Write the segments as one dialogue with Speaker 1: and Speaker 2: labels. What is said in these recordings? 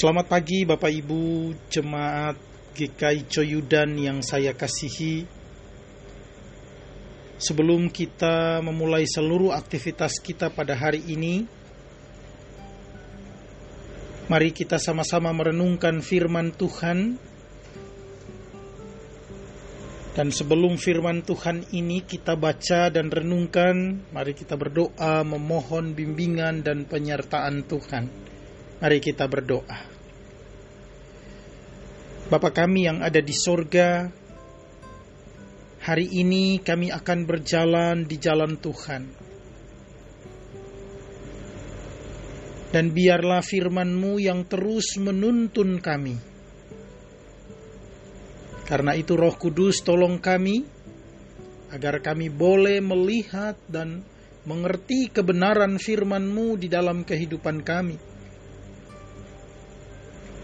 Speaker 1: Selamat pagi Bapak Ibu Jemaat GKI Coyudan yang saya kasihi. Sebelum kita memulai seluruh aktivitas kita pada hari ini Mari kita sama-sama merenungkan firman Tuhan. Dan sebelum firman Tuhan ini kita baca dan renungkan Mari kita berdoa memohon bimbingan dan penyertaan Tuhan Mari kita berdoa. Bapa kami yang ada di sorga, hari ini kami akan berjalan di jalan Tuhan. Dan biarlah firman-Mu yang terus menuntun kami. Karena itu roh kudus tolong kami, agar kami boleh melihat dan mengerti kebenaran firman-Mu di dalam kehidupan kami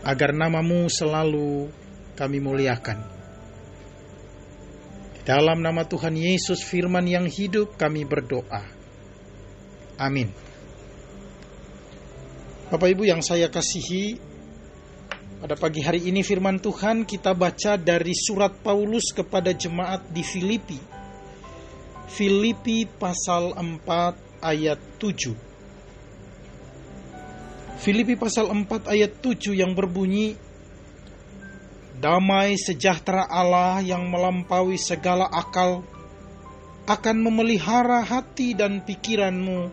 Speaker 1: agar namamu selalu kami muliakan. Dalam nama Tuhan Yesus firman yang hidup kami berdoa. Amin. Bapak Ibu yang saya kasihi, pada pagi hari ini firman Tuhan kita baca dari surat Paulus kepada jemaat di Filipi. Filipi pasal 4 ayat 7. Filipi pasal 4 ayat 7 yang berbunyi Damai sejahtera Allah yang melampaui segala akal akan memelihara hati dan pikiranmu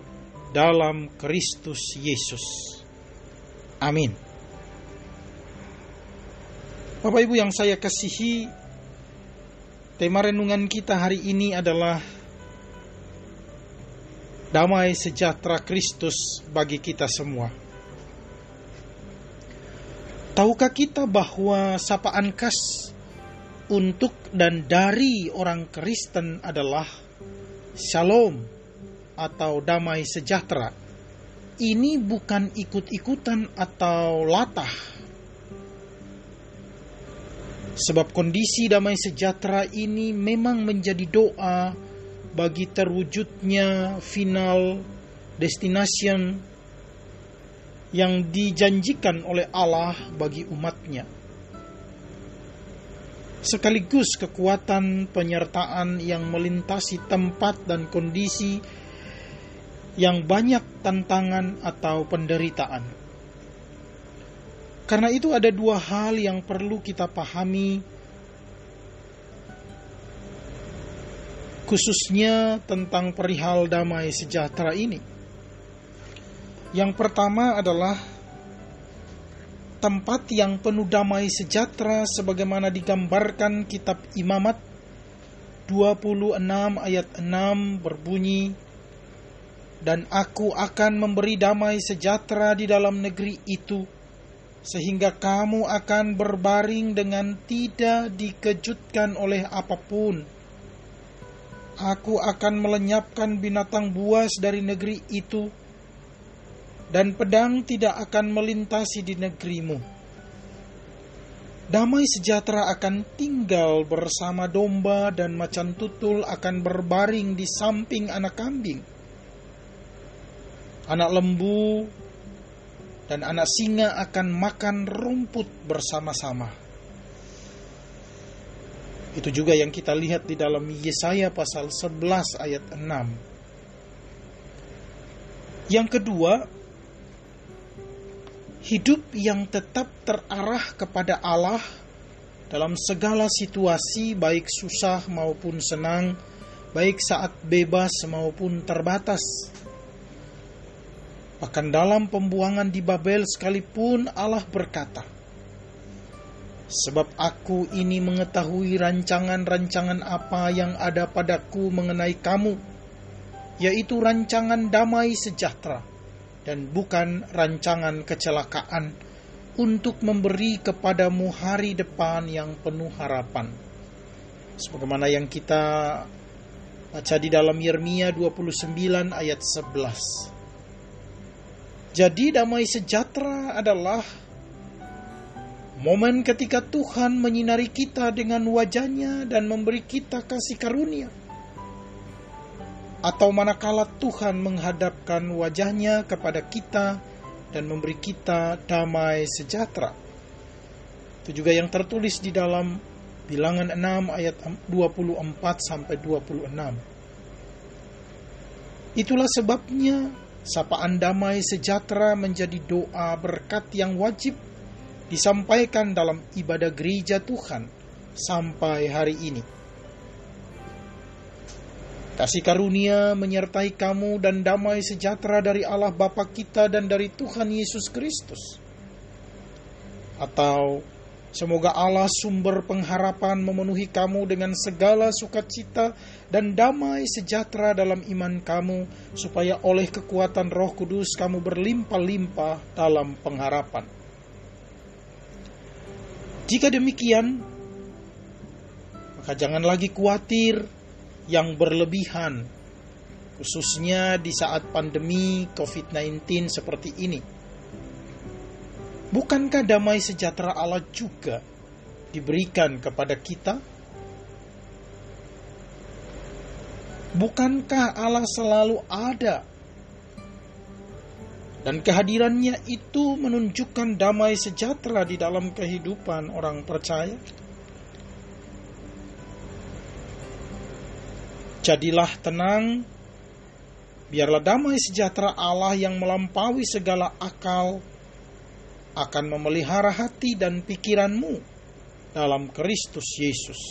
Speaker 1: dalam Kristus Yesus. Amin. Bapak Ibu yang saya kasihi, tema renungan kita hari ini adalah damai sejahtera Kristus bagi kita semua. Tahukah kita bahwa sapaan khas untuk dan dari orang Kristen adalah shalom atau damai sejahtera? Ini bukan ikut-ikutan atau latah. Sebab kondisi damai sejahtera ini memang menjadi doa bagi terwujudnya final destination yang dijanjikan oleh Allah bagi umatnya. Sekaligus kekuatan penyertaan yang melintasi tempat dan kondisi yang banyak tantangan atau penderitaan. Karena itu ada dua hal yang perlu kita pahami khususnya tentang perihal damai sejahtera ini. Yang pertama adalah tempat yang penuh damai sejahtera sebagaimana digambarkan kitab Imamat 26 ayat 6 berbunyi dan aku akan memberi damai sejahtera di dalam negeri itu sehingga kamu akan berbaring dengan tidak dikejutkan oleh apa pun. Aku akan melenyapkan binatang buas dari negeri itu dan pedang tidak akan melintasi di negerimu. Damai sejahtera akan tinggal bersama domba dan macan tutul akan berbaring di samping anak kambing. Anak lembu dan anak singa akan makan rumput bersama-sama. Itu juga yang kita lihat di dalam Yesaya pasal 11 ayat 6. Yang kedua, hidup yang tetap terarah kepada Allah dalam segala situasi, baik susah maupun senang, baik saat bebas maupun terbatas. Bahkan dalam pembuangan di Babel sekalipun Allah berkata, Sebab aku ini mengetahui rancangan-rancangan apa yang ada padaku mengenai kamu, yaitu rancangan damai sejahtera dan bukan rancangan kecelakaan untuk memberi kepadamu hari depan yang penuh harapan. Sebagaimana yang kita baca di dalam Yeremia 29 ayat 11. Jadi damai sejahtera adalah momen ketika Tuhan menyinari kita dengan wajahnya dan memberi kita kasih karunia atau manakala Tuhan menghadapkan wajahnya kepada kita dan memberi kita damai sejahtera. Itu juga yang tertulis di dalam Bilangan 6 ayat 24 sampai 26. Itulah sebabnya sapaan damai sejahtera menjadi doa berkat yang wajib disampaikan dalam ibadah gereja Tuhan sampai hari ini. Kasih karunia menyertai kamu dan damai sejahtera dari Allah Bapa kita dan dari Tuhan Yesus Kristus. Atau Semoga Allah sumber pengharapan memenuhi kamu dengan segala sukacita dan damai sejahtera dalam iman kamu, supaya oleh kekuatan Roh Kudus kamu berlimpah-limpah dalam pengharapan. Jika demikian, maka jangan lagi khawatir yang berlebihan, khususnya di saat pandemi COVID-19 seperti ini Bukankah damai sejahtera Allah juga diberikan kepada kita? Bukankah Allah selalu ada? Dan kehadirannya itu menunjukkan damai sejahtera di dalam kehidupan orang percaya. Jadilah tenang, biarlah damai sejahtera Allah yang melampaui segala akal akan memelihara hati dan pikiranmu dalam Kristus Yesus.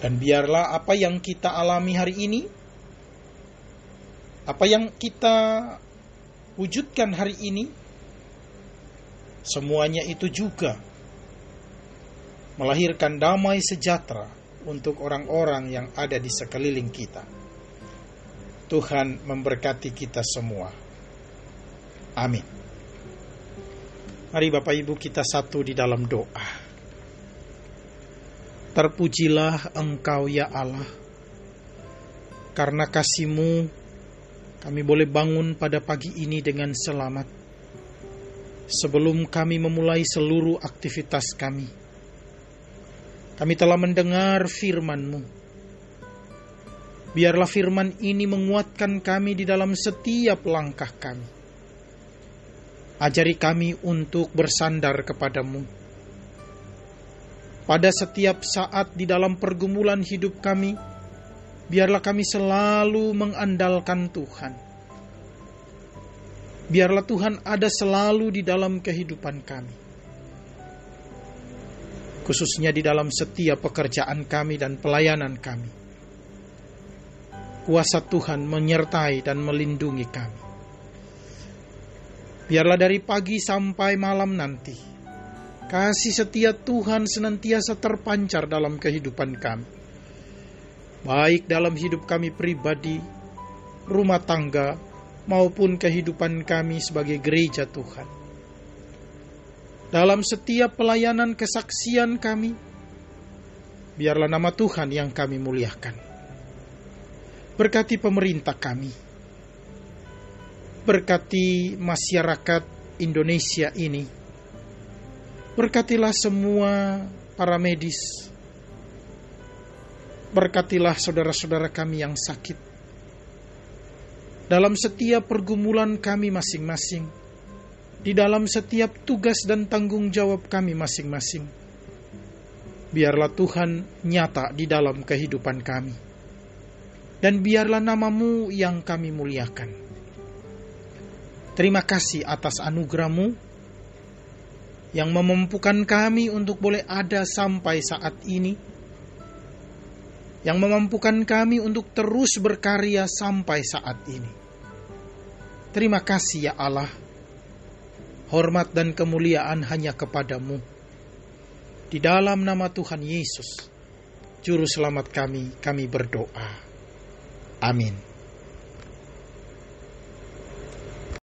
Speaker 1: Dan biarlah apa yang kita alami hari ini, apa yang kita wujudkan hari ini, semuanya itu juga melahirkan damai sejahtera untuk orang-orang yang ada di sekeliling kita. Tuhan memberkati kita semua. Amin. Mari Bapak Ibu kita satu di dalam doa. Terpujilah Engkau ya Allah. Karena kasih-Mu kami boleh bangun pada pagi ini dengan selamat. Sebelum kami memulai seluruh aktivitas kami. Kami telah mendengar firman-Mu. Biarlah firman ini menguatkan kami di dalam setiap langkah kami Ajari kami untuk bersandar kepadamu. Pada setiap saat di dalam pergumulan hidup kami, biarlah kami selalu mengandalkan Tuhan. Biarlah Tuhan ada selalu di dalam kehidupan kami. Khususnya di dalam setiap pekerjaan kami dan pelayanan kami. Kuasa Tuhan menyertai dan melindungi kami. Biarlah dari pagi sampai malam nanti, kasih setia Tuhan senantiasa terpancar dalam kehidupan kami. Baik dalam hidup kami pribadi, rumah tangga, maupun kehidupan kami sebagai gereja Tuhan. Dalam setiap pelayanan kesaksian kami, biarlah nama Tuhan yang kami muliakan. Berkati pemerintah kami, Berkati masyarakat Indonesia ini. Berkatilah semua para medis. Berkatilah saudara-saudara kami yang sakit. Dalam setiap pergumulan kami masing-masing. Di dalam setiap tugas dan tanggung jawab kami masing-masing. Biarlah Tuhan nyata di dalam kehidupan kami. Dan biarlah namamu yang kami muliakan Terima kasih atas anugerahmu yang memampukan kami untuk boleh ada sampai saat ini, yang memampukan kami untuk terus berkarya sampai saat ini. Terima kasih ya Allah, hormat dan kemuliaan hanya kepadamu. Di dalam nama Tuhan Yesus, Juru Selamat kami, kami berdoa. Amin.